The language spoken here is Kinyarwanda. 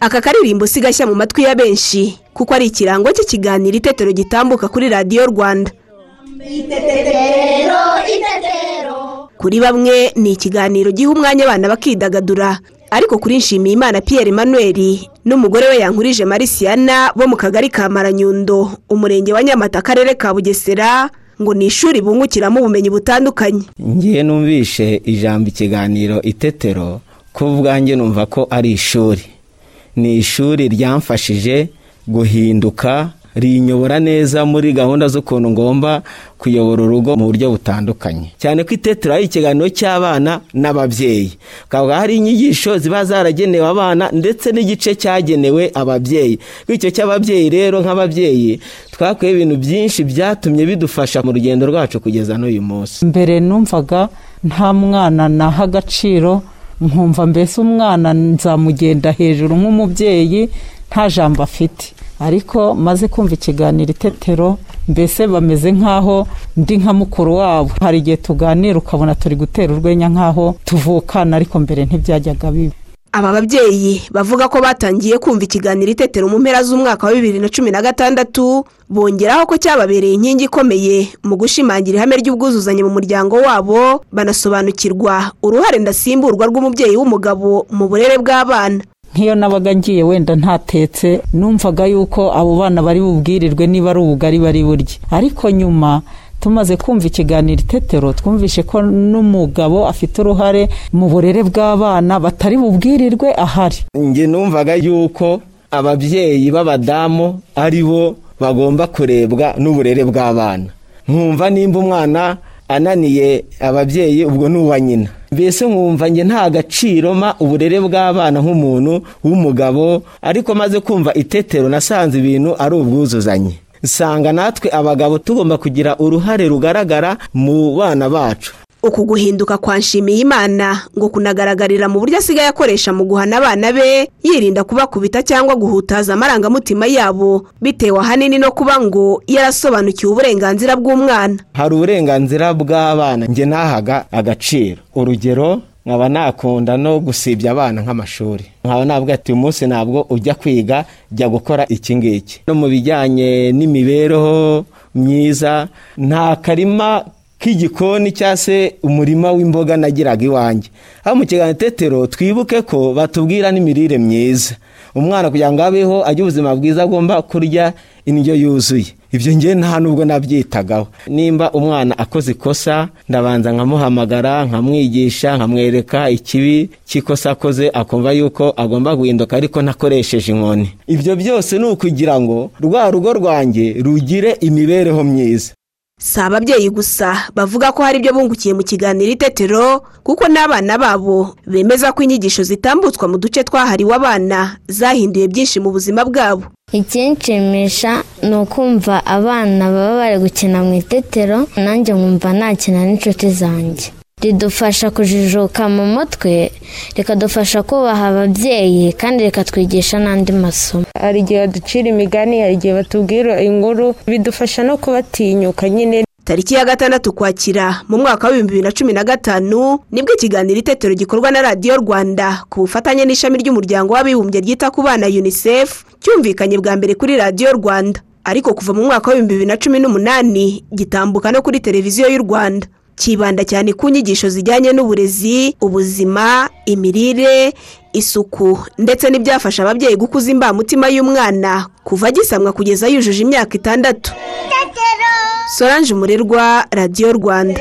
aka karirimbo si gashya mu matwi ya benshi kuko ari ikirango cy'ikiganiro itetero gitambuka kuri radiyo rwanda. Itetero itetero. Kuri bamwe ni ikiganiro giha umwanya abana bakidagadura. Ariko kuri nshimiyimana Pierre Emmanuel n'umugore we yankurije marisiyana bo mu kagari ka maranyundo umurenge wa nyamata akarere ka bugesera ngo ni ishuri bungukiramo ubumenyi butandukanye. Ngiye numvishe ijambo ikiganiro itetero ko ubwanjye numva ko ari ishuri. Ni ishuri ryamfashije guhinduka rinyobora neza muri gahunda z'ukuntu ngomba kuyobora urugo mu buryo butandukanye. Cyane ko itetero ari ikiganiro cy'abana n'ababyeyi. Hakaba hari inyigisho ziba zaragenewe abana ndetse n'igice cyagenewe ababyeyi. Bityo cy'ababyeyi rero nk'ababyeyi twakuye ibintu byinshi byatumye bidufasha mu rugendo rwacu kugeza n'uyu munsi. Mbere numvaga nta mwana naha agaciro nkumva mbese umwana nzamugenda hejuru nk'umubyeyi nta jambo afite. Ariko maze kumva ikiganiro itetero mbese bameze nk'aho ndi nka mukuru wabo. Hari igihe tuganira ukabona turi gutera urwenya nk'aho tuvukana ariko mbere ntibyajyaga biba. Aba babyeyi bavuga ko batangiye kumva ikiganiro itetero mu mpera z'umwaka wa bibiri na cumi na gatandatu bongeraho ko cyababereye inkingi ikomeye mu gushimangira ihame ry'ubwuzuzanye mu muryango wabo banasobanukirwa uruhare ndasimburwa rw'umubyeyi w'umugabo mu burere bw'abana. Nk'iyo nabaga ngiye wenda ntatetse numvaga yuko abo bana bari bubwirirwe niba ari ubugari bari burye ariko nyuma tumaze kumva ikiganiro itetero twumvishe ko n'umugabo afite uruhare mu burere bw'abana batari bubwirirwe ahari. Njye numvaga yuko ababyeyi b'abadamu ari bo bagomba kurebwa n'uburere bw'abana. Nkumva nimba umwana ananiye ababyeyi ubwo ni uwa nyina. Mbese nkumva njye nta gaciro ma uburere bw'abana nk'umuntu w'umugabo ariko maze kumva itetero nasanze ibintu ari ubwuzuzanye. Usanga natwe abagabo tugomba kugira uruhare rugaragara mu bana bacu. Uku guhinduka kwa nshimiyimana ngo kunagaragarira mu buryo asigaye akoresha mu guhana abana be yirinda kubakubita cyangwa guhutaza amarangamutima yabo bitewe ahanini no kuba ngo yarasobanukiwe uburenganzira bw'umwana. Hari uburenganzira bw'abana njye nahaga agaciro. Urugero nkaba nakunda no gusibya abana nk'amashuri. Nkaba navuga ati uyu munsi ntabwo ujya kwiga jya gukora iki ngiki. No mu bijyanye n'imibereho myiza nta karima k'igikoni cyangwa se umurima w'imboga nagiraga iwanjye. Aho mu kiganiro tetero twibuke ko batubwira n'imirire myiza. Umwana kugira ngo abeho agire ubuzima bwiza agomba kurya indyo yuzuye. Ibyo ngewe nta nubwo nabyitagaho. Nimba umwana akoze ikosa ndabanza nkamuhamagara nkamwigisha nkamwereka ikibi cy'ikosa akoze akumva yuko agomba guhinduka ariko ntakoresheje inkoni. Ibyo byose ni ukugira ngo rwa rugo rwanjye rugire imibereho myiza. Si ababyeyi gusa bavuga ko hari ibyo bungukiye mu kiganiro itetero kuko n'abana babo bemeza ko inyigisho zitambutswa mu duce twahariwe abana zahinduye byinshi mu buzima bwabo. Ikinshimisha ni ukumva abana baba bari gukina mu itetero nanjye nkumva nakina n'inshuti zanjye. Ridufasha kujijuka mu mutwe rikadufasha kubaha ababyeyi kandi rikatwigisha n'andi masomo. Hari igihe baducira imigani hari igihe batubwira inkuru bidufasha no kubatinyuka nyine. Tariki ya gatandatu ukwakira mu mwaka w'ibihumbi bibiri na cumi na gatanu ni bwo ikiganiro itetero gikorwa na radiyo rwanda ku bufatanye n'ishami ry'umuryango w'abibumbye ryita ku bana unicef cyumvikanye bwa mbere kuri radiyo rwanda. Ariko kuva mu mwaka w'ibihumbi bibiri na cumi n'umunani gitambuka no kuri televiziyo y'u rwanda. Kibanda cyane ku nyigisho zijyanye n'uburezi ubuzima imirire isuku ndetse n'ibyafasha ababyeyi gukuza imbamutima y'umwana kuva agisamwa kugeza yujuje imyaka itandatu. Solange umurerwa radiyo rwanda.